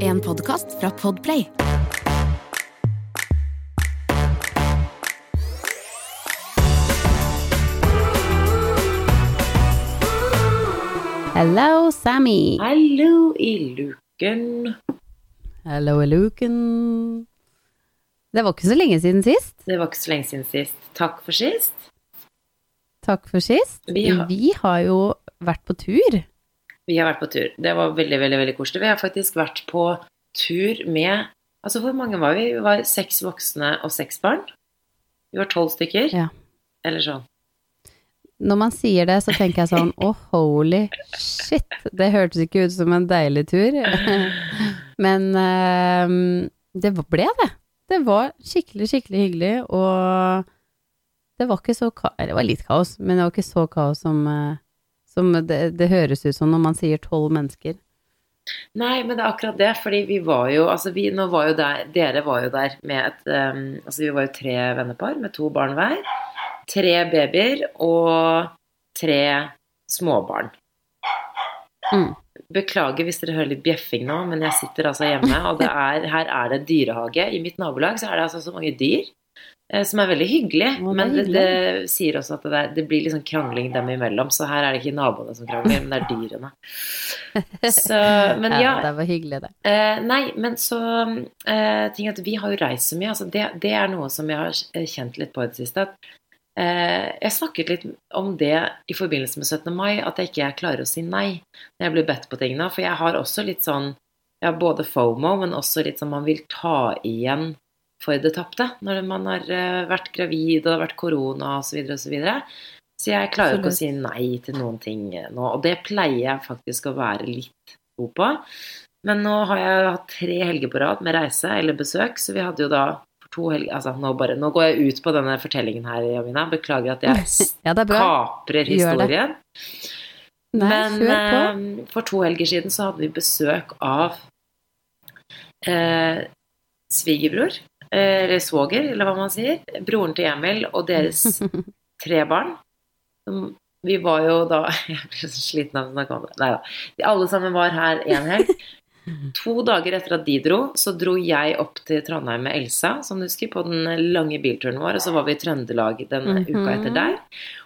En podkast fra Podplay. Hello, Sammy. Hallo i luken. Hello, Luken. Det var ikke så lenge siden sist. Det var ikke så lenge siden sist. Takk for sist. Takk for sist. Vi har- Vi har jo vært på tur. Vi har vært på tur. Det var veldig, veldig veldig koselig. Vi har faktisk vært på tur med Altså, hvor mange var vi? Vi var seks voksne og seks barn. Vi var tolv stykker. Ja. Eller sånn. Når man sier det, så tenker jeg sånn oh, holy shit. Det hørtes ikke ut som en deilig tur. Men ehm, det ble det. Det var skikkelig, skikkelig hyggelig, og det var ikke så ka Det var litt kaos, men det var ikke så kaos som, eh, som det, det høres ut som når man sier tolv mennesker. Nei, men det er akkurat det. Fordi vi var jo Altså, vi nå var jo der Dere var jo der med et um, Altså, vi var jo tre vennepar med to barn hver. Tre babyer og tre småbarn. Mm. Beklager hvis dere hører litt bjeffing nå, men jeg sitter altså hjemme, og det er, her er det dyrehage. I mitt nabolag så er det altså så mange dyr, som er veldig hyggelig. Er men det, det sier også at det, er, det blir liksom krangling dem imellom, så her er det ikke naboene som krangler, men det er dyrene. Så, men ja, det var hyggelig, det. Eh, nei, men så eh, ting at Vi har jo reist så mye. Altså det, det er noe som jeg har eh, kjent litt på i det siste. At, eh, jeg snakket litt om det i forbindelse med 17. mai, at jeg ikke klarer å si nei når jeg blir bedt på ting nå. For jeg har også litt sånn Jeg har både FOMO, men også litt sånn man vil ta igjen for det tapte. Når man har eh, vært gravid, og det har vært korona osv. osv. Så, videre. så jeg klarer ikke å si nei til noen ting eh, nå. Og det pleier jeg faktisk å være litt god på. Men nå har jeg hatt tre helger på rad med reise eller besøk, så vi hadde jo da to helger Altså, nå, bare, nå går jeg ut på denne fortellingen her, Jamina. Beklager at jeg Ja, er kaprer historien. Nei, Men eh, for to helger siden så hadde vi besøk av eh, svigerbror, eller svoger, eller hva man sier. Broren til Emil og deres tre barn. Vi var jo da Jeg blir så sliten av å snakke om det. Nei da. Alle sammen var her en helg. To dager etter at de dro, så dro jeg opp til Trondheim med Elsa, som du husker, på den lange bilturen vår. Og så var vi i Trøndelag denne -hmm. uka etter der.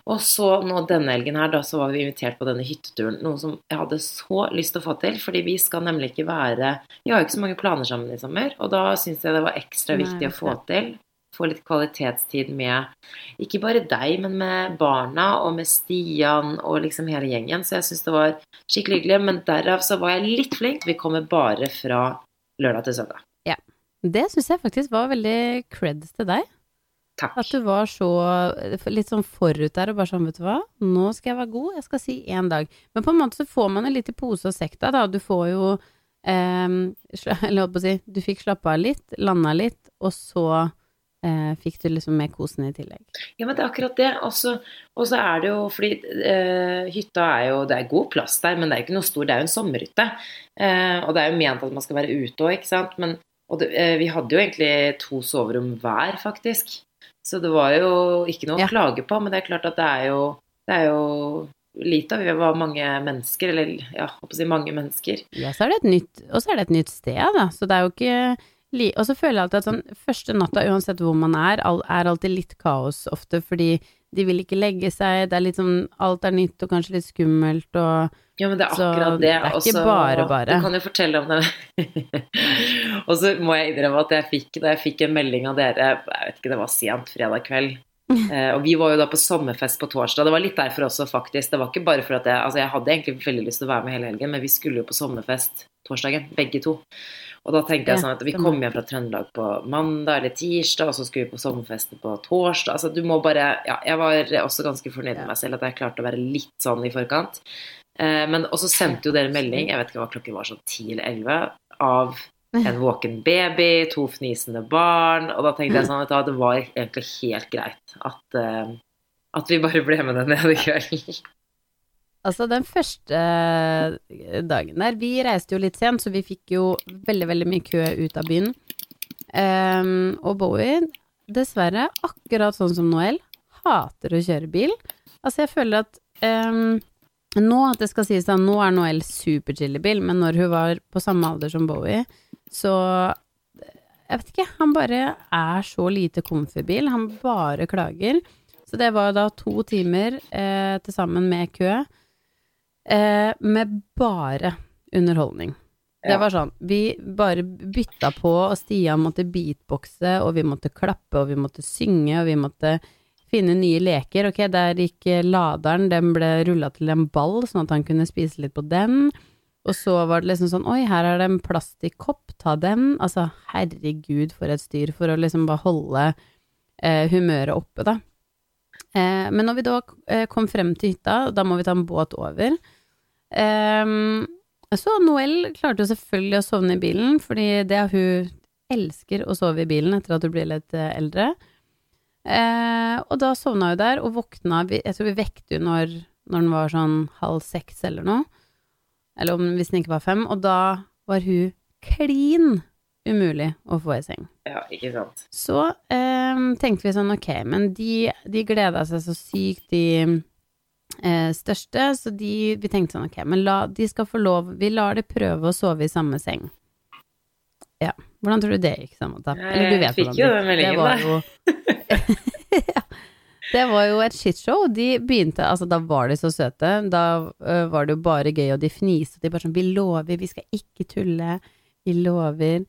Og så nå denne helgen her, da så var vi invitert på denne hytteturen. Noe som jeg hadde så lyst til å få til, fordi vi skal nemlig ikke være Vi har jo ikke så mange planer sammen i sommer, og da syns jeg det var ekstra Nei, viktig å få til. Få litt kvalitetstid med ikke bare deg, men med barna og med Stian og liksom hele gjengen. Så jeg syns det var skikkelig hyggelig. Men derav så var jeg litt flink. Vi kommer bare fra lørdag til søndag. Ja. Det syns jeg faktisk var veldig creds til deg. Takk. At du var så litt sånn forut der og bare sånn, vet du hva, nå skal jeg være god, jeg skal si én dag. Men på en måte så får man det litt i pose og sekk da, da. Du får jo eh, Eller holdt på å si, du fikk slappe av litt, landa litt, og så eh, fikk du liksom med kosen i tillegg. Ja, men det er akkurat det. Og så er det jo fordi eh, hytta er jo Det er god plass der, men det er jo ikke noe stor. Det er jo en sommerhytte. Eh, og det er jo ment at man skal være ute òg, ikke sant. Men det, eh, vi hadde jo egentlig to soverom hver, faktisk. Så det var jo ikke noe Ja. å klage på. Men det er klart at det er jo, det er jo lite. Vi var mange mennesker, eller ja, håper å si mange mennesker. Ja, så er det et nytt, og så er det et nytt sted, da. Så det er jo ikke Og så føler jeg alltid at sånn første natta, uansett hvor man er, er alltid litt kaos ofte, fordi de vil ikke legge seg, det er litt sånn Alt er nytt og kanskje litt skummelt og Ja, men det er Så akkurat det. det er ikke bare bare. Du kan jo fortelle om det. og så må jeg innrømme at jeg fikk, da jeg fikk en melding av dere, jeg vet ikke, det var sent fredag kveld. Eh, og vi var jo da på sommerfest på torsdag. Det var litt derfor også, faktisk. Det var ikke bare for at jeg Altså, jeg hadde egentlig veldig lyst til å være med hele helgen, men vi skulle jo på sommerfest torsdagen, begge to. Og da tenkte jeg sånn at vi kom hjem fra Trøndelag på mandag eller tirsdag, og så skulle vi på sommerfest på torsdag. Altså, du må bare Ja, jeg var også ganske fornøyd med meg selv at jeg klarte å være litt sånn i forkant. Eh, men også sendte jo dere melding, jeg vet ikke hva klokken var, sånn ti eller elleve, av en våken baby, to fnisende barn, og da tenkte jeg sånn at det var egentlig helt greit at, eh, at vi bare ble med den ned i kveld. Altså, den første eh, dagen der Vi reiste jo litt sent, så vi fikk jo veldig, veldig mye kø ut av byen. Um, og Bowie, dessverre, akkurat sånn som Noel, hater å kjøre bil. Altså, jeg føler at um, nå, det skal sies da, nå er Noel superchill i bil, men når hun var på samme alder som Bowie, så Jeg vet ikke, han bare er så lite komfy-bil. Han bare klager. Så det var da to timer eh, til sammen med kø, eh, med bare underholdning. Det var sånn, vi bare bytta på, og Stian måtte beatboxe, og vi måtte klappe, og vi måtte synge, og vi måtte finne nye leker. Ok, der gikk laderen, den ble rulla til en ball, sånn at han kunne spise litt på den. Og så var det liksom sånn, oi, her er det en plastikkopp, ta den. Altså, herregud, for et styr, for å liksom bare holde eh, humøret oppe, da. Eh, men når vi da eh, kom frem til hytta, da må vi ta en båt over. Eh, så Noel klarte jo selvfølgelig å sovne i bilen, fordi det er hun elsker å sove i bilen etter at hun blir litt eh, eldre. Eh, og da sovna hun der, og våkna Jeg tror vi vekte henne når, når den var sånn halv seks eller noe. Eller om, hvis den ikke var fem. Og da var hun klin umulig å få i seng. Ja, ikke sant. Så eh, tenkte vi sånn, ok, men de, de gleda seg så sykt, de eh, største, så de, vi tenkte sånn, ok, men la, de skal få lov, vi lar de prøve å sove i samme seng. Ja, hvordan tror du det gikk, Samantha? Eller du vet hvordan det gikk. gikk. Det jo var jo ja, Det var jo et shitshow. De begynte, altså da var de så søte. Da uh, var det jo bare gøy, og de fniste, de bare sånn, vi lover, vi skal ikke tulle, vi lover.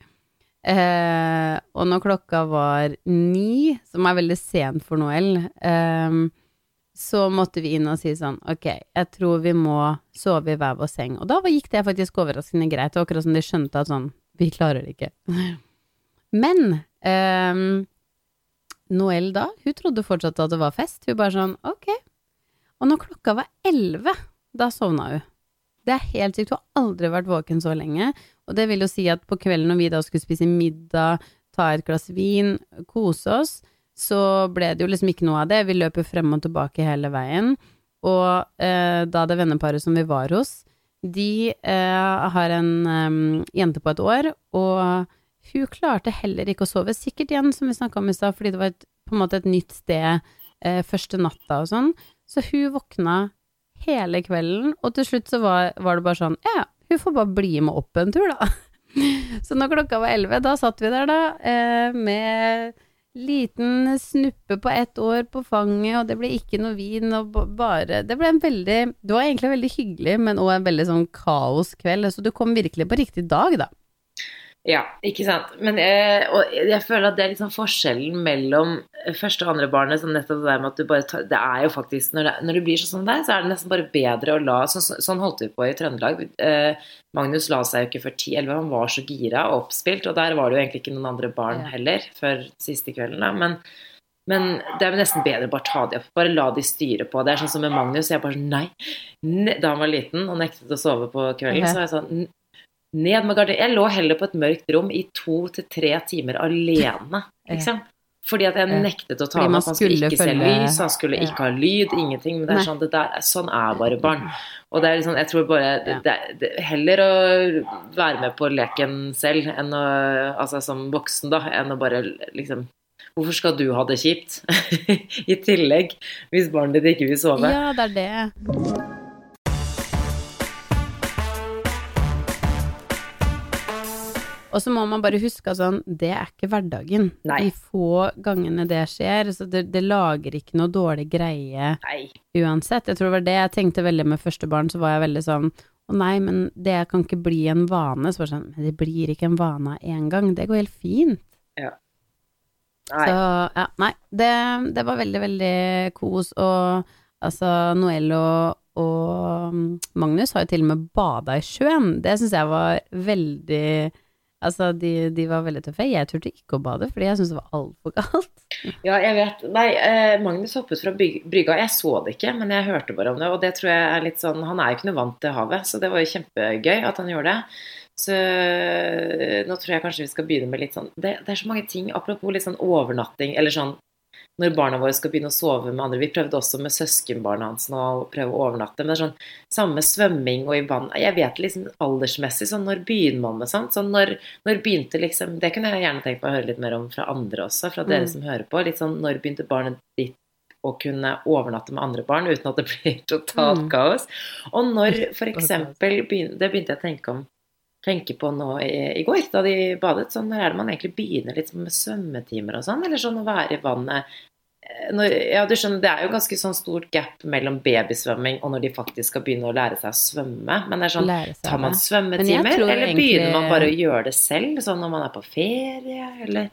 Uh, og når klokka var ni, som er veldig sent for Noel, uh, så måtte vi inn og si sånn, ok, jeg tror vi må sove i hver vår seng. Og da gikk det faktisk overraskende greit, det akkurat som de skjønte at sånn, vi klarer det ikke. Men eh, Noel da, hun trodde fortsatt at det var fest. Hun bare sånn, ok. Og når klokka var elleve, da sovna hun. Det er helt sykt, hun har aldri vært våken så lenge. Og det vil jo si at på kvelden når vi da skulle spise middag, ta et glass vin, kose oss, så ble det jo liksom ikke noe av det. Vi løp jo frem og tilbake hele veien. Og eh, da det venneparet som vi var hos, de eh, har en eh, jente på et år, og hun klarte heller ikke å sove. Sikkert igjen, som vi snakka om i stad, fordi det var et, på en måte et nytt sted eh, første natta og sånn. Så hun våkna hele kvelden, og til slutt så var, var det bare sånn Ja, hun får bare bli med opp en tur, da. Så når klokka var elleve, da satt vi der, da, eh, med liten snuppe på ett år på fanget, og det ble ikke noe vin, og bare Det ble en veldig Det var egentlig veldig hyggelig, men òg en veldig sånn kaoskveld, så du kom virkelig på riktig dag, da. Ja, ikke sant. Men jeg, og jeg føler at det er liksom forskjellen mellom første og andre barnet. Sånn nettopp det med at du bare tar, Det er jo faktisk Når det, når det blir sånn som deg, så er det nesten bare bedre å la Sånn, sånn holdt vi på i Trøndelag. Eh, Magnus la seg jo ikke før 10-11, han var så gira og oppspilt. Og der var det jo egentlig ikke noen andre barn heller før siste kvelden. Da. Men, men det er nesten bedre å bare ta de opp. Bare la de styre på. Det er sånn som med Magnus. Jeg bare sånn Nei. ne Da han var liten og nektet å sove på kvelden, okay. så var jeg sånn "N- ned med gardinen. Jeg lå heller på et mørkt rom i to til tre timer alene, sant. Fordi at jeg nektet å ta med at han skulle ikke ikke se lys, han skulle ikke ha lyd, ingenting. Men det er sånn, det der, sånn er bare barn. Og det er liksom, jeg tror bare det, det, Heller å være med på leken selv enn å, altså som voksen, da, enn å bare liksom Hvorfor skal du ha det kjipt i tillegg, hvis barnet ditt ikke vil sove? Ja, det er det. Og så må man bare huske at sånn, det er ikke hverdagen. Nei. De få gangene det skjer, så det, det lager ikke noe dårlig greie Nei. uansett. Jeg tror det var det jeg tenkte veldig med første barn, så var jeg veldig sånn å nei, men det kan ikke bli en vane. Så var det sånn, men det blir ikke en vane av en gang. Det går helt fint. Nei. Så ja, nei. Det, det var veldig, veldig kos. Og altså, Noel og, og mm, Magnus har jo til og med bada i sjøen. Det syns jeg var veldig Altså, de, de var veldig tøffe. Jeg turte ikke å bade, fordi jeg syntes det var altfor kaldt. Ja, jeg vet. Nei, eh, Magnus hoppet fra brygga. Jeg så det ikke, men jeg hørte bare om det. Og det tror jeg er litt sånn Han er jo ikke noe vant til havet, så det var jo kjempegøy at han gjorde det. Så eh, nå tror jeg kanskje vi skal begynne med litt sånn Det, det er så mange ting. Apropos litt sånn overnatting, eller sånn når barna våre skal begynne å sove med andre. Vi prøvde også med søskenbarna hans nå å prøve å overnatte. Men det er sånn samme svømming og i vann. Jeg vet liksom aldersmessig, sånn når begynner man med sånt? Sånn når, når begynte liksom Det kunne jeg gjerne tenkt meg å høre litt mer om fra andre også, fra dere Mm. som hører på. Litt sånn når begynte barnet ditt å kunne overnatte med andre barn uten at det blir totalt Mm. kaos? Og når eksempel Det begynte jeg å tenke om tenke på nå i, i går, da de badet. Sånn, når er det man egentlig begynner litt med svømmetimer og sånn? Eller sånn å være i vannet eh, når, Ja, du skjønner, det er jo ganske sånn stort gap mellom babysvømming og når de faktisk skal begynne å lære seg å svømme. Men det er sånn Tar man svømmetimer, eller egentlig- begynner man bare å gjøre det selv? Sånn når man er på ferie, eller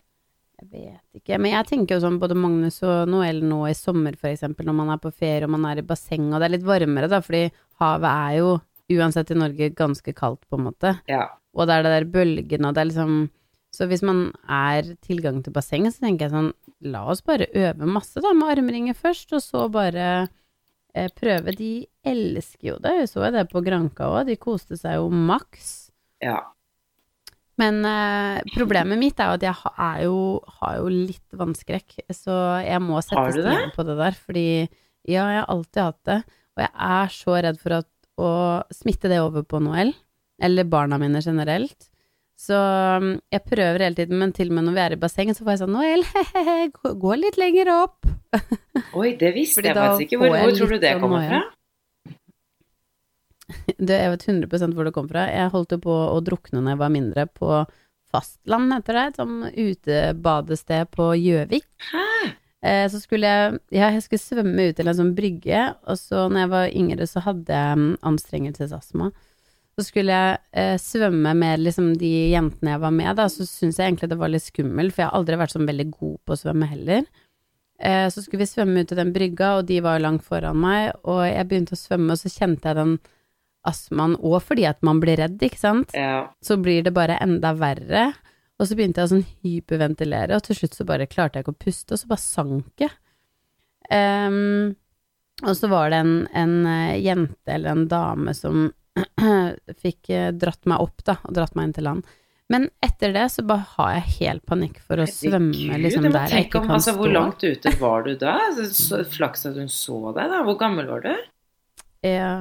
Jeg vet ikke, men jeg tenker jo sånn både Magnus og Noel nå i sommer eksempel, når man er på ferie og man er i basseng og det er litt varmere da, fordi havet er jo uansett i Norge ganske kaldt på en måte, Ja. og det er det der bølgene og det er liksom, så hvis man er tilgang til basseng, så tenker jeg sånn, la oss bare øve masse da med armringer først, og så bare eh, prøve. De elsker jo det, vi så det på Granka også, de koste seg jo maks. ja. Men eh, problemet mitt er jo at jeg ha, er jo, har jo litt vannskrekk, så jeg må sette strek på det der, fordi ja, jeg har alltid hatt det, og jeg er så redd for at, å smitte det over på Noel, eller barna mine generelt. Så mm, jeg prøver hele tiden, men til og med når vi er i bassenget, så får jeg sånn Noel, hehehe, gå- litt lenger opp. Oi, det visste Fordi jeg faktisk ikke. Hvor, hvor tror du det sånn kommer fra? Det, jeg vet 100% hvor det kom fra. Jeg holdt jo på å drukne når jeg var mindre, på Fastland, heter det, Et som utebadested på Gjøvik. Eh, så skulle jeg, ja, jeg skulle svømme ut til en sånn brygge, og så når jeg var yngre, så hadde jeg mm, anstrengelsesastma. Så skulle jeg eh, svømme med liksom de jentene jeg var med, da, så syntes jeg egentlig det var litt skummelt, for jeg har aldri vært sånn veldig god på å svømme heller. Eh, så skulle vi svømme ut til den brygga, og de var langt foran meg, og jeg begynte å svømme, og så kjente jeg den astmaen, og fordi at man blir redd, ikke sant? Ja. så blir det bare enda verre. Og så begynte jeg å sånn hyperventilere, og til slutt så bare klarte jeg ikke å puste, og så bare sank jeg. Um, og så var det en, en eh, jente eller en dame som fikk eh, dratt meg opp, da, og dratt meg inn til land. Men etter det så bare har jeg helt panikk for å svømme liksom der jeg ikke om, kan altså, stå. Hvor langt ute var du da? Så, så, flaks at hun så deg, da. Hvor gammel var du? Ja,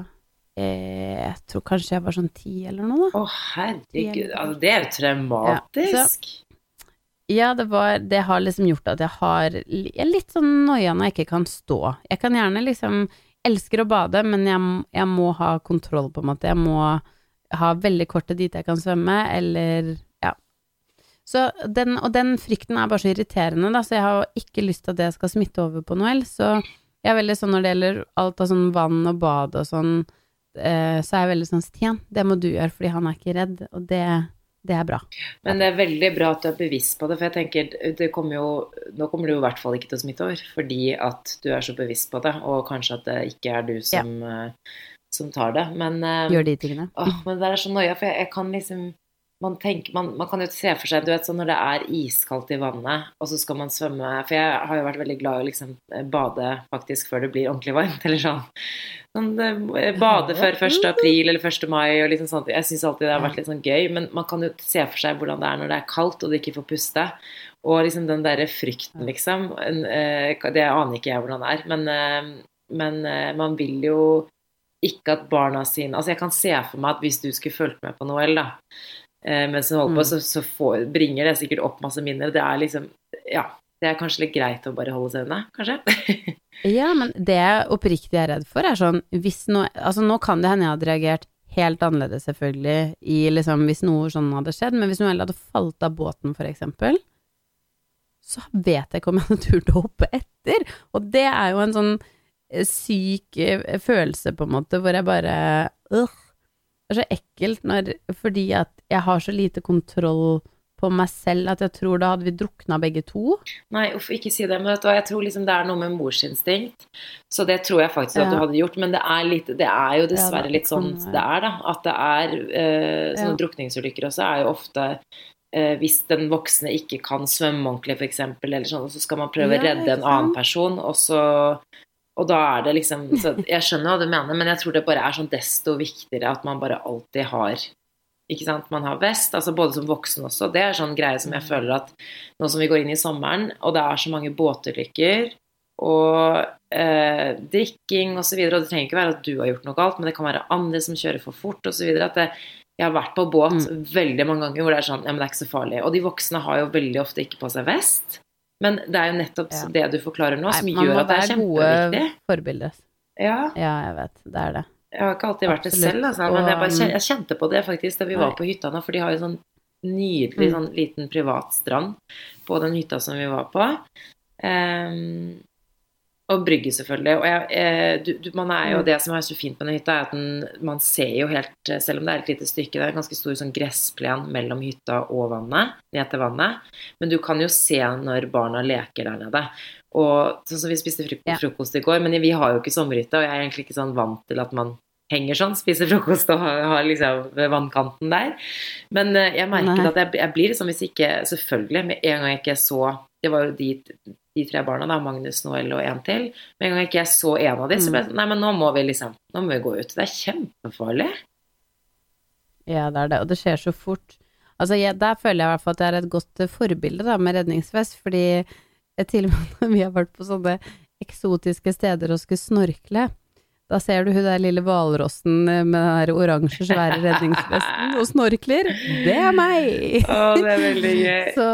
jeg tror kanskje jeg var sånn ti eller noe, da. Å, herregud. Altså, det er jo traumatisk. Ja, det var Det har liksom gjort at jeg har jeg er litt sånn noia når jeg ikke kan stå. Jeg kan gjerne liksom Elsker å bade, men jeg, jeg må ha kontroll, på en måte. Jeg må ha veldig kortet dit jeg kan svømme, eller Ja. Så den, og den frykten er bare så irriterende, da, så jeg har ikke lyst til at det skal smitte over på Noel. Så jeg er veldig sånn når det gjelder alt av sånn vann og bad og sånn, eh, så er jeg veldig sånn Stian, det må du gjøre, fordi han er ikke redd, og det, det er bra. Men det er veldig bra at du er bevisst på det, for jeg tenker det kommer jo, Nå kommer du i hvert fall ikke til å smitte over, fordi at du er så bevisst på det, og kanskje at det ikke er du som, eh, som tar det. Men, eh, Gjør de tingene. åh, men det er så noia, for jeg, jeg kan liksom man, tenker, man, man kan jo se for seg du vet, sånn når det er iskaldt i vannet, og så skal man svømme For jeg har jo vært veldig glad i å liksom, bade faktisk før det blir ordentlig varmt. Eller sånn, sånn eh, Bade før 1. april eller 1. mai og liksom sånt. Jeg syns alltid det har vært litt sånn gøy, men man kan jo se for seg hvordan det er når det er kaldt og du ikke får puste. Og liksom den derre frykten, liksom. eh, Det aner ikke jeg hvordan det er, men, eh, men eh, man vil jo ikke at barna sine Altså, jeg kan se for meg at hvis du skulle fulgt med på Noel, da, eh, mens hun holder på, Mm. så, så får, bringer det sikkert opp masse minner. Det er liksom Ja. Det er kanskje litt greit å bare holde seg unna, kanskje? Ja, men det jeg oppriktig er redd for, er sånn hvis noe Altså, nå kan det hende jeg hadde reagert helt annerledes, selvfølgelig, i liksom hvis noe sånn hadde skjedd, men hvis noe heller hadde falt av båten, for eksempel, så vet jeg ikke om jeg hadde turt å hoppe etter. Og det er jo en sånn eh, syk eh, følelse, på en måte, hvor jeg bare øh, Det er så ekkelt når Fordi at jeg har så lite kontroll på meg selv at jeg tror da hadde vi drukna begge to. Nei, uff, ikke si det. Men vet du hva, jeg tror liksom det er noe med morsinstinkt. Så det tror jeg faktisk at du hadde gjort. Men det er, litt, det er jo dessverre litt sånn det er, da. At det er eh, Sånne Ja. drukningsulykker også er jo ofte eh, hvis den voksne ikke kan svømme ordentlig, f.eks., eller sånn, og så skal man prøve å redde en annen person, og så og da er det liksom så Jeg skjønner hva du mener, men jeg tror det bare er sånn desto viktigere at man bare alltid har ikke sant, Man har vest, altså både som voksen også. Det er sånn greie som jeg føler at nå som vi går inn i sommeren, og det er så mange båtulykker og eh, drikking osv. Og, og det trenger ikke være at du har gjort noe galt, men det kan være andre som kjører for fort osv. At det, jeg har vært på båt veldig mange ganger hvor det er sånn Ja, men det er ikke så farlig. Og de voksne har jo veldig ofte ikke på seg vest. Men det er jo nettopp Ja. det du forklarer nå, som Nei, gjør at det er være kjempeviktig. gode forbilder. Ja, Ja, jeg vet. Det er det. jeg har ikke alltid vært det selv, altså, men jeg, bare jeg kjente på det faktisk da vi var på hytta nå, for de har jo sånn nydelig Mm. sånn liten privatstrand på den hytta som vi var på. Ehm, og brygge, selvfølgelig. Og jeg, eh, du, du, man er jo, Mm. det som er så fint med den hytta, er at den, man ser jo helt eh, Selv om det er et lite stykke, det er en ganske stor sånn gressplen mellom hytta og vannet, ned til vannet. Men du kan jo se når barna leker der nede. Og sånn som vi spiste fruk Ja. frokost i går, men vi har jo ikke sommerhytte, og jeg er egentlig ikke sånn vant til at man henger sånn, spiser frokost og har, har liksom ved vannkanten der. Men eh, jeg merket Nei. at jeg, jeg blir liksom, hvis ikke Selvfølgelig, med en gang jeg ikke så Det var jo de, de tre barna, da, Magnus, Noel og en til. Med en gang ikke jeg så en av de, så ble jeg sånn Nei, men nå må vi liksom Nå må vi gå ut. Det er kjempefarlig. Ja, det er det, og det skjer så fort. Altså, jeg, der føler jeg i hvert fall at jeg er et godt eh, forbilde da, med redningsvest, fordi til og med når vi har vært på sånne eksotiske steder og skulle snorkle, da ser du hun der lille hvalrossen eh, med den der oransje, svære redningsvesten og snorkler. Det er meg! Å, det er veldig gøy. Så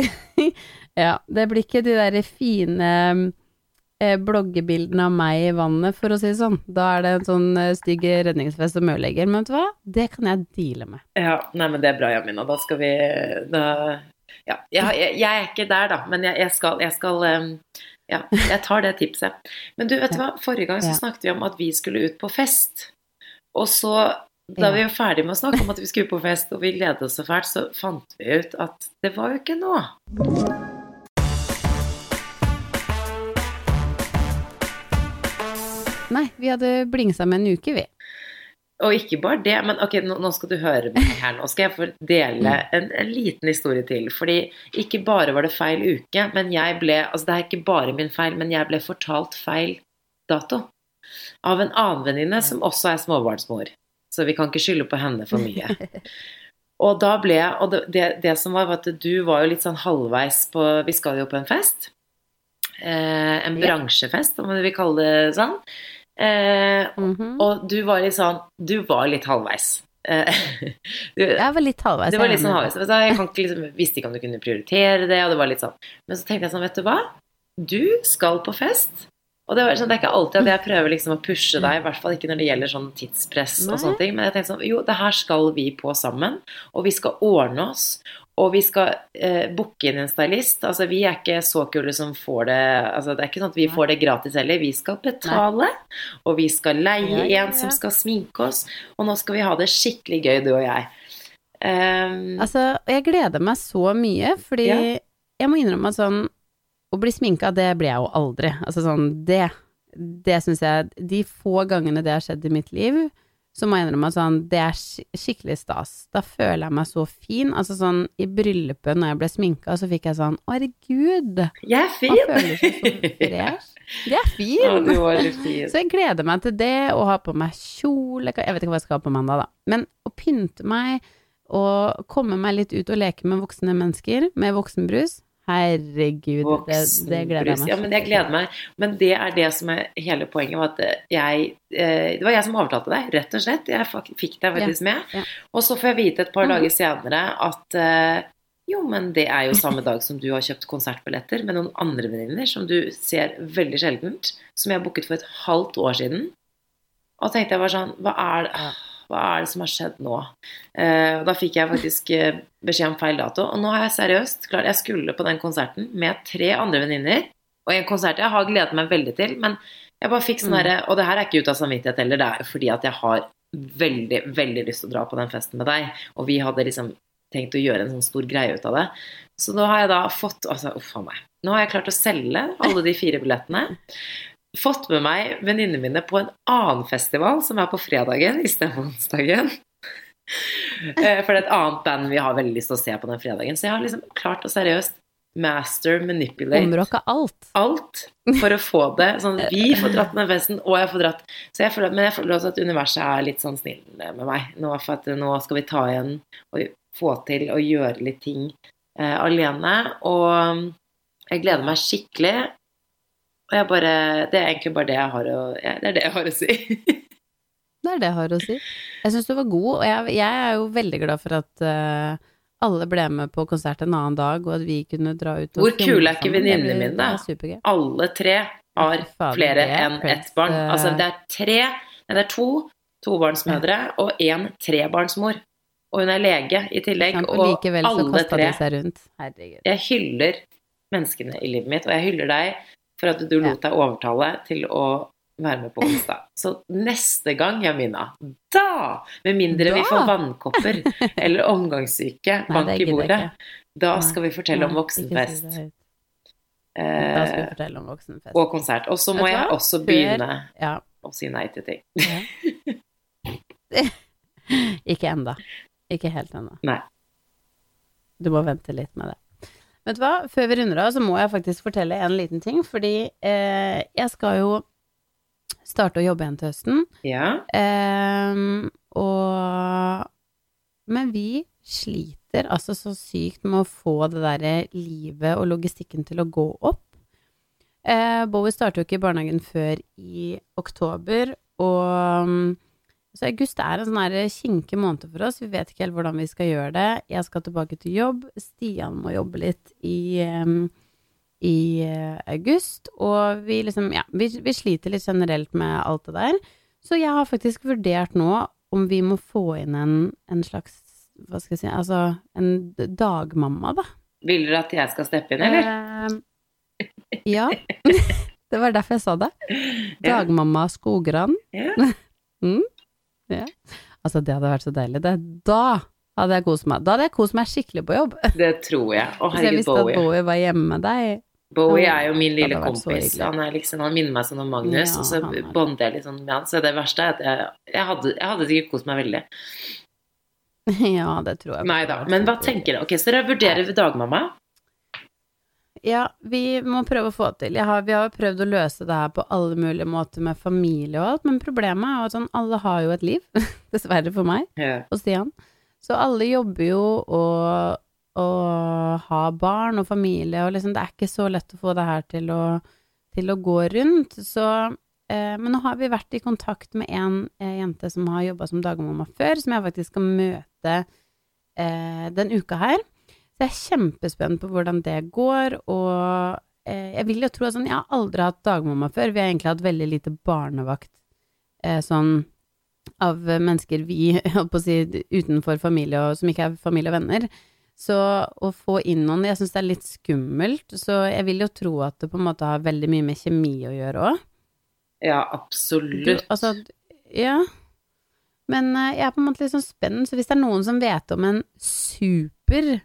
ja, det blir ikke de der fine eh, bloggebildene av meg i vannet, for å si det sånn. Da er det en sånn eh, stygg redningsvest som ødelegger. Men vet du hva? Det kan jeg deale med. Ja, nei, men det er bra, Jamina. Da skal vi da, Ja, jeg, jeg, jeg er ikke der, da, men jeg, jeg skal, skal um, Ja, jeg tar det tipset. Men du, vet du hva? Forrige gang så Ja. snakket vi om at vi skulle ut på fest. Og så, da vi var ferdig med å snakke om at vi skulle på fest, og vi gledet oss så fælt, så fant vi ut at det var jo ikke nå. Nei, vi hadde blingsa med en uke, vi. Og ikke bare det, men ok, nå, nå skal du høre meg her. Nå skal jeg få dele en, en liten historie til. Fordi ikke bare var det feil uke, men jeg ble Altså, det er ikke bare min feil, men jeg ble fortalt feil dato. Av en annen venninne som også er småbarnsmor. Så vi kan ikke skylde på henne for mye. Og da ble jeg Og det, det, det som var, var at du var jo litt sånn halvveis på Vi skal jo på en fest. Eh, en bransjefest, om du vil kalle det sånn. Eh, Mhm. og du var litt sånn Du var litt halvveis. Eh, du, Jeg var litt halvveis. det var litt sånn halvveis. Jeg kan ikke liksom, visste ikke om du kunne prioritere det, og det var litt sånn. Men så tenkte jeg sånn, vet du hva? Du skal på fest. Og det, var sånn, det er ikke alltid at jeg prøver liksom å pushe deg, i hvert fall ikke når det gjelder sånn tidspress og sånne ting. Men jeg tenkte sånn, jo, det her skal vi på sammen, og vi skal ordne oss. Og vi skal eh, booke inn en stylist. Altså, vi er ikke så kule som får det altså, Det er ikke sånn at vi får det gratis heller. Vi skal betale, og vi skal leie Ja, ja, en som skal sminke oss. Og nå skal vi ha det skikkelig gøy, du og jeg. Um, Altså, jeg gleder meg så mye, fordi Ja. jeg må innrømme at sånn Å bli sminka, det blir jeg jo aldri. Altså sånn, det Det syns jeg De få gangene det har skjedd i mitt liv, så må jeg innrømme at sånn, det er skikkelig stas. Da føler jeg meg så fin. Altså sånn, i bryllupet når jeg ble sminka, så fikk jeg sånn Å, herregud, jeg er man Jeg føler seg så fresh. Jeg er fin! Ja, du var litt fin. Så jeg gleder meg til det, å ha på meg kjole Jeg vet ikke hva jeg skal ha på mandag, da. Men å pynte meg og komme meg litt ut og leke med voksne mennesker med voksenbrus, herregud, det, det gleder jeg meg Ja, men jeg gleder meg. Men det er det som er hele poenget. Var at jeg, eh, det var jeg som overtalte deg, rett og slett. Jeg fikk deg faktisk med. ja. Og så får jeg vite et par mm. dager senere at eh, jo, men det er jo samme dag som du har kjøpt konsertbilletter med noen andre venninner som du ser veldig sjeldent, som jeg booket for et halvt år siden. Og tenkte jeg bare sånn Hva er det, hva er det som har skjedd nå? Eh, og da fikk jeg faktisk eh, beskjed om feil dato. Og nå har jeg seriøst klart Jeg skulle på den konserten med tre andre venninner. Og en konsert jeg har gledet meg veldig til, men jeg bare fikk sånn Mm. Og det her er ikke ut av samvittighet heller, det er jo fordi at jeg har veldig, veldig lyst til å dra på den festen med deg. Og vi hadde liksom tenkt å gjøre en sånn stor greie ut av det. Så nå har jeg da fått Altså, uff a meg. Nå har jeg klart å selge alle de fire billettene. Fått med meg venninnene mine på en annen festival som er på fredagen istedenfor onsdagen. Eh, For det er et annet band vi har veldig lyst til å se på den fredagen. Så jeg har liksom klart å seriøst master manipulate Områka alt. alt for å få det. Sånn at vi får dratt den festen, og jeg får dratt så jeg føler, Men jeg føler også at universet er litt sånn snill med meg. Nå, for at nå skal vi ta igjen og få til å gjøre litt ting eh, alene. Og jeg gleder meg skikkelig. Og jeg bare Det er egentlig bare det jeg har å, ja, det er det jeg har å si. Det er det jeg har å si. Jeg syns du var god, og jeg, jeg er jo veldig glad for at uh, alle ble med på konsert en annen dag, og at vi kunne dra ut og Hvor kule er ikke venninnene mine? Er. Alle tre har fader, flere er enn ett barn. Altså det er tre Nei, det er to tobarnsmødre og én trebarnsmor. Og hun er lege i tillegg. Og Og likevel så alle kasta tre de seg rundt. Herregud. Jeg hyller menneskene i livet mitt, og jeg hyller deg for at du lot deg overtale til å være med på onsdag. Så neste gang, Jamina, da, med mindre vi får vannkopper eller omgangssyke, Nei, bank i bordet, da skal vi fortelle om voksenfest. Da skal vi eh, fortelle om voksenfest. og konsert. Og så må jeg også begynne Ja. å si nei til ting. Ikke enda. Ikke helt ennå. Nei. Du må vente litt med det. Vet du hva, før vi runder av, så må jeg faktisk fortelle en liten ting, fordi eh, jeg skal jo starte å jobbe igjen til høsten. Ja. Eh, og Men vi sliter altså så sykt med å få det derre livet og logistikken til å gå opp. Eh, Bowie starter jo ikke i barnehagen før i oktober, og så august er en sånn kinkig måned for oss. Vi vet ikke helt hvordan vi skal gjøre det. Jeg skal tilbake til jobb. Stian må jobbe litt i, i eh, august. Og vi liksom, ja, vi, vi sliter litt generelt med alt det der. Så jeg har faktisk vurdert nå om vi må få inn en, en slags, hva skal jeg si, altså en dagmamma, da. Vil dere at jeg skal steppe inn, eller? Eh, ja. det var derfor jeg sa det. Dagmamma Skogran. Ja. Mm. Ja. Altså, det hadde vært så deilig. Det, da hadde jeg kost meg. Da hadde jeg kost meg skikkelig på jobb. Det tror jeg. Å, Hvis jeg herregud, visste at Bowie. Bowie var hjemme med deg. Bowie er jo min lille kompis. Han, liksom, han minner meg sånn om Magnus, Ja, og så er- bonder jeg litt sånn med han. Så det verste er at jeg, jeg, hadde, jeg hadde sikkert kost meg veldig. ja, det tror jeg. Nei da. Men hva tenker dere? Ok, Så dere vurderer dagmamma? Ja, vi må prøve å få til. Har, vi har jo prøvd å løse det her på alle mulige måter med familie og alt, men problemet er jo at sånn, alle har jo et liv, dessverre for meg yeah. og Stian. Så alle jobber jo og, og har barn og familie, og liksom det er ikke så lett å få det her til å, til å gå rundt. Så, eh, men nå har vi vært i kontakt med en eh, jente som har jobba som dagmamma før, som jeg faktisk skal møte eh, den uka her. Så jeg er kjempespent på hvordan det går, og eh, jeg vil jo tro at sånn, jeg har aldri hatt dagmamma før. Vi har egentlig hatt veldig lite barnevakt eh, sånn av mennesker vi, holdt på å si, utenfor familie og som ikke er familie og venner. Så å få inn noen Jeg syns det er litt skummelt, så jeg vil jo tro at det på en måte har veldig mye med kjemi å gjøre òg. ja, absolutt. Altså, ja. Men eh, jeg er på en måte litt sånn spent, så hvis det er noen som vet om en super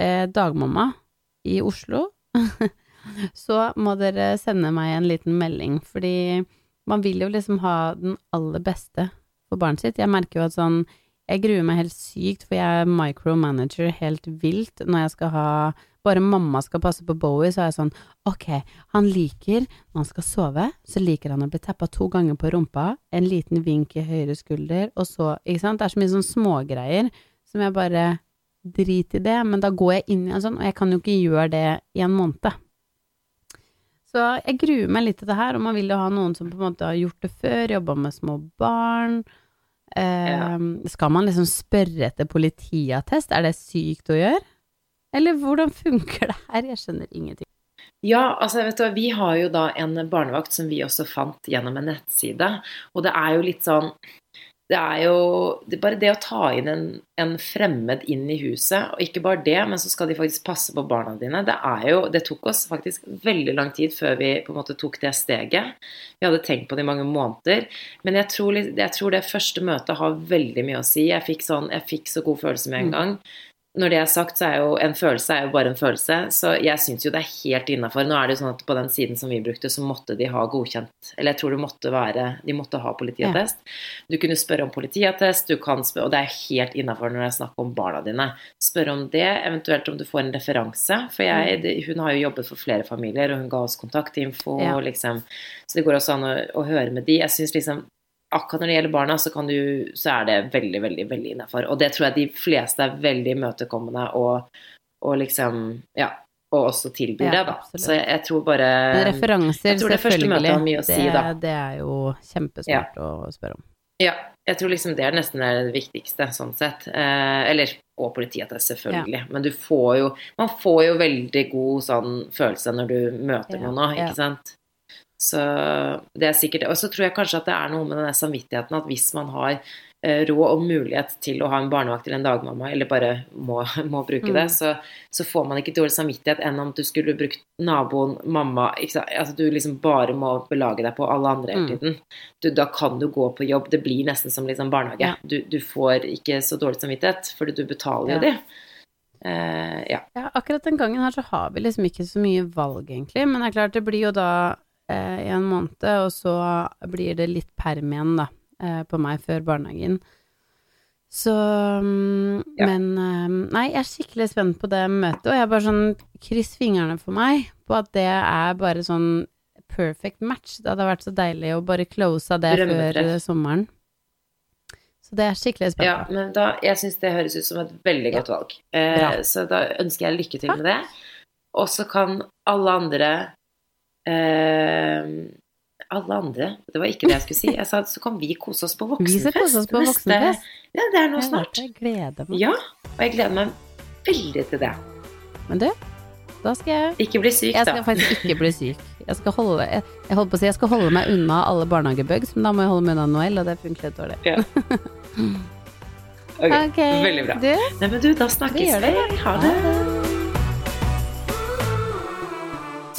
eh, dagmamma i Oslo, så må dere sende meg en liten melding, fordi man vil jo liksom ha den aller beste for barnet sitt. Jeg merker jo at sånn Jeg gruer meg helt sykt, for jeg er micromanager helt vilt når jeg skal ha Bare mamma skal passe på Bowie, så er jeg sånn Ok, han liker når han skal sove, så liker han å bli tappa to ganger på rumpa, en liten vink i høyre skulder, og så Ikke sant? Det er så mye sånn smågreier som jeg bare Drit i det, men da går jeg inn i en sånn, og jeg kan jo ikke gjøre det i en måned. Så jeg gruer meg litt til det her, og man vil jo ha noen som på en måte har gjort det før, jobba med små barn. Eh, Skal man liksom spørre etter politiattest? Er det sykt å gjøre? Eller hvordan funker det her? Jeg skjønner ingenting. Ja, altså vet du hva, vi har jo da en barnevakt som vi også fant gjennom en nettside. Og det er jo litt sånn Det er jo det er bare det å ta inn en, en fremmed inn i huset, og ikke bare det, men så skal de faktisk passe på barna dine. Det er jo Det tok oss faktisk veldig lang tid før vi på en måte tok det steget. Vi hadde tenkt på det i mange måneder. Men jeg tror, jeg tror det første møtet har veldig mye å si. Jeg fikk, sånn, jeg fikk så god følelse med en gang. Når det er sagt, så er jo en følelse er jo bare en følelse, så jeg syns jo det er helt innafor. Nå er det jo sånn at på den siden som vi brukte, så måtte de ha godkjent Eller jeg tror det måtte være De måtte ha politiattest. Du kunne spørre om politiattest, du kan spørre Og det er helt innafor når det er snakk om barna dine. Spørre om det, eventuelt om du får en referanse. For jeg, det, hun har jo jobbet for flere familier, og hun ga oss kontaktinfo, Ja. og liksom Så det går også an å, å høre med de. Jeg syns liksom akkurat når det gjelder barna, så, kan du, så er det veldig, veldig veldig innafor. Og det tror jeg de fleste er veldig imøtekommende og, og liksom Ja. Og også tilbyr Ja, det, da. absolutt. Så jeg, jeg tror bare referanser, jeg tror det første selvfølgelig. møtet har mye å si, da. det er jo kjempesmart å spørre om. Ja, jeg tror liksom det er nesten det viktigste, sånn sett. Eh, eller og politiattest, selvfølgelig. Men du får jo Man får jo veldig god sånn følelse når du møter Ja, noen ja. ikke sant. Så det er sikkert Og så tror jeg kanskje at det er noe med den samvittigheten at hvis man har eh, råd og mulighet til å ha en barnevakt eller en dagmamma, eller bare må, må bruke Mm. det, så, så får man ikke dårlig samvittighet enn om du skulle brukt naboen, mamma? Altså du liksom bare må belage deg på alle andre hele Mm. tiden. Du, da kan du gå på jobb. Det blir nesten som liksom barnehage. Ja. Du, du får ikke så dårlig samvittighet, fordi du betaler jo Ja. de. Uh, ja. Ja, akkurat den gangen her så har vi liksom ikke så mye valg, egentlig. Men det er klart, det blir jo da eh, en måned, og så blir det litt perm igjen, da, eh, på meg før barnehagen. Så mm, Ja. Men eh, Nei, jeg er skikkelig spent på det møtet, og jeg er bare sånn Kryss fingrene for meg på at det er bare sånn perfect match. Det hadde vært så deilig å bare close av det før eh, sommeren. Så det er skikkelig spennende. ja, men da Jeg syns det høres ut som et veldig godt valg. Eh, så da ønsker jeg lykke til med det. Og så kan alle andre eh, Alle andre Det var ikke det jeg skulle si. Jeg sa så kan vi kose oss på voksenfest. oss på Neste- Ja, det er nå snart. Jeg gleder meg. Ja, og jeg gleder meg veldig til det. Men du, da skal jeg Ikke bli syk, Jeg da. skal faktisk ikke bli syk. Jeg skal holde, jeg, jeg på å si, jeg skal holde meg unna alle barnehagebugs, men da må jeg holde meg unna Noel, og det funker litt dårlig. Ja. Ok, Ok, Veldig bra. Du, Nei, men du, da snakkes Vi Ha det. Ha det.